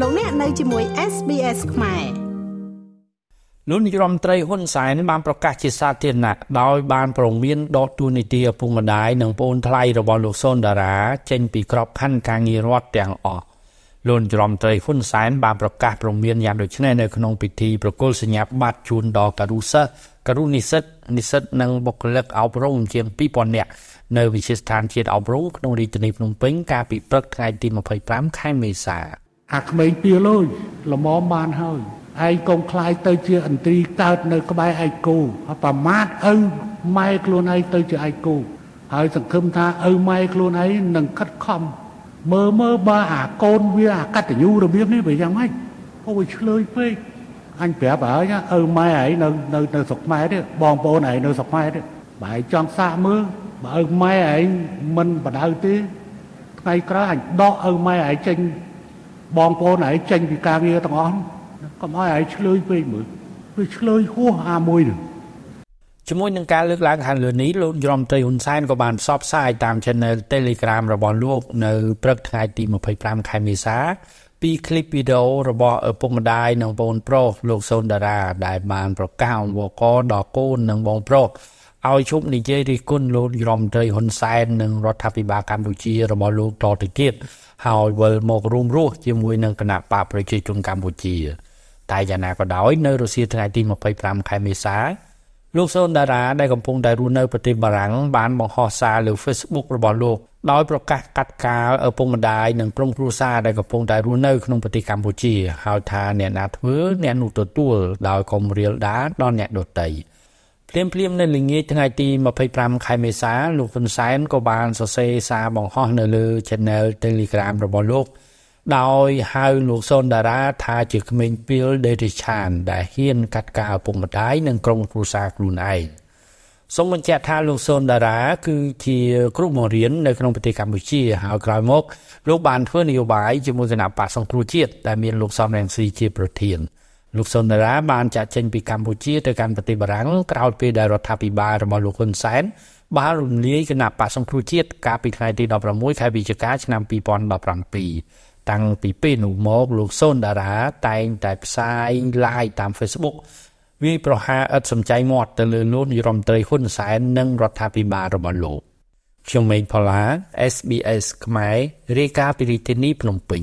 លោកអ្នកនៅជាមួយ SBS ខ្មែរលោកនាយរដ្ឋមន្ត្រីហ៊ុនសែនបានប្រកាសជាសាធារណៈដោយបានប្រមានដកទូនីតិឪពុកម្ដាយនិងប្អូនថ្លៃរបស់លោកសុនដារាចេញពីក្របខ័ណ្ឌការងាររដ្ឋទាំងអស់លោកនាយរដ្ឋមន្ត្រីហ៊ុនសែនបានប្រកាសប្រមានយ៉ាងដូចនេះនៅក្នុងពិធីប្រគល់សញ្ញាបត្រជូនដល់ការុសិស្សការុនិស្សិតនិស្សិតនិងបុគ្គលិកអប់រំជាង2000នាក់នៅវិទ្យាស្ថានជាតិអប់រំក្នុងរាជធានីភ្នំពេញកាលពីព្រឹកថ្ងៃទី25ខែមេសា អាក្មេងពីលុយល្មមបានហើយឯងកុំខ្លាយទៅជាអន្ត្រីកើតនៅក្បែរឯកគោប្រមាថឪម៉ែខ្លួនឯងទៅជាឯកគោហើយសង្ឃឹមថាឪម៉ែខ្លួនឯងនឹងខិតខំមើលមើលបើអាកូនវាអាកតញ្ញូរបៀបនេះវាយ៉ាងម៉េចអូវាឆ្លើយពេកអញប្រាប់ហើយឪម៉ែឯងនៅនៅនៅស្រុកខ្មែរទេបងប្អូនឯងនៅស្រុកខ្មែរទេបើឯងចង់សាកមើលបើឪម៉ែឯងមិនបដៅទេថ្ងៃក្រោយអញដកឪម៉ែឯងចេញ បងប្អូនឯងចេញពីការងារទាំងអស់កុំឲ្យឯងឆ្លើយពេកមើលវាឆ្លើយហួសអាមួយនឹងជាមួយនឹងការលើកឡើងខាងលើនេះលោកយមត្រីហ៊ុនសែនក៏បានផ្សព្វផ្សាយតាម Channel Telegram របស់លោកនៅព្រឹកថ្ងៃទី25ខែមេសាពីคลิปវីដេអូរបស់ឪពុកម្ដាយនិងបងប្រុសលោកសូនតារាដែលបានប្រកាសអង្វរកដល់កូននិងបងប្រុស ឲ្យជប់និយាយរិះគន់លោករដ្ឋមន្ត្រីហ៊ុនសែននិងរដ្ឋាភិបាលកម្ពុជារបស់លោកតទៅទៀតហើយវិលមករួមរស់ជាមួយនឹងគណៈបកប្រជាជនកម្ពុជា តែយ៉ាងណាក៏ដោយនៅរុស្ស៊ីថ្ងៃទី25ខែមេសាលោកសូនតារាដែលកំពុងតែរស់នៅប្រទេសបារាំងបានបង្ហោះសារលើ Facebook របស់លោកដោយប្រកាសកាត់កាលឪពុកម្ដាយនិងក្រុមគ្រួសារដែលកំពុងតែរស់នៅក្នុងប្រទេសកម្ពុជា ហើយថាអ្នកណាធ្វើអ្នកនោះទទួលដោយកុំរៀលដាដល់អ្នកដទៃ ភ្លាមភ្លាមនៅល្ងាចថ្ងៃទី25ខែមេសាលោកហ៊ុនសែនក៏បានសរសេរសារបង្ហោះនៅលើ Channel Telegram របស់លោក ដោយហៅលោកសុនតារាថាជាក្មេងពីលដេរិឆាន ដែលហ៊ានកាត់ការឪពុកម្ដាយនិងក្រុមគ្រួសារខ្លួនឯងសូមបញ្ជាក់ថាលោកសុនតារាគឺជាគ្រូបង្រៀននៅក្នុងប្រទេសកម្ពុជាហើយក្រោយមកលោកបានធ្វើនយោបាយជាមួយគណៈបកសង្គ្រោះជាតិដែលមានលោកសំរងស៊ីជាប្រធាន លោកសុនតារាបានចាក់ចេញពីកម្ពុជាទៅកាន់ប្រទេសបារាំងក្រោយពេលដែលរដ្ឋាភិបាលរបស់លោកហ៊ុនសែនបានរំលាយគណៈបកសង្គ្រោះជាតិកាលពីថ្ងៃទី16ខែវិច្ឆិកាឆ្នាំ2017តាំងពីពេលនោះមកលោកសូនតារាតែងតែផ្សាយ live តាម Facebook វាប្រហារឥតសំចៃមាត់ទៅលើលោកនាយរដ្ឋមន្ត្រីហ៊ុនសែននិងរដ្ឋាភិបាលរបស់លោកខ្ញុំមេងផល្លា SBS ខ្មែររាយការណ៍ពីរាជធានីភ្នំពេញ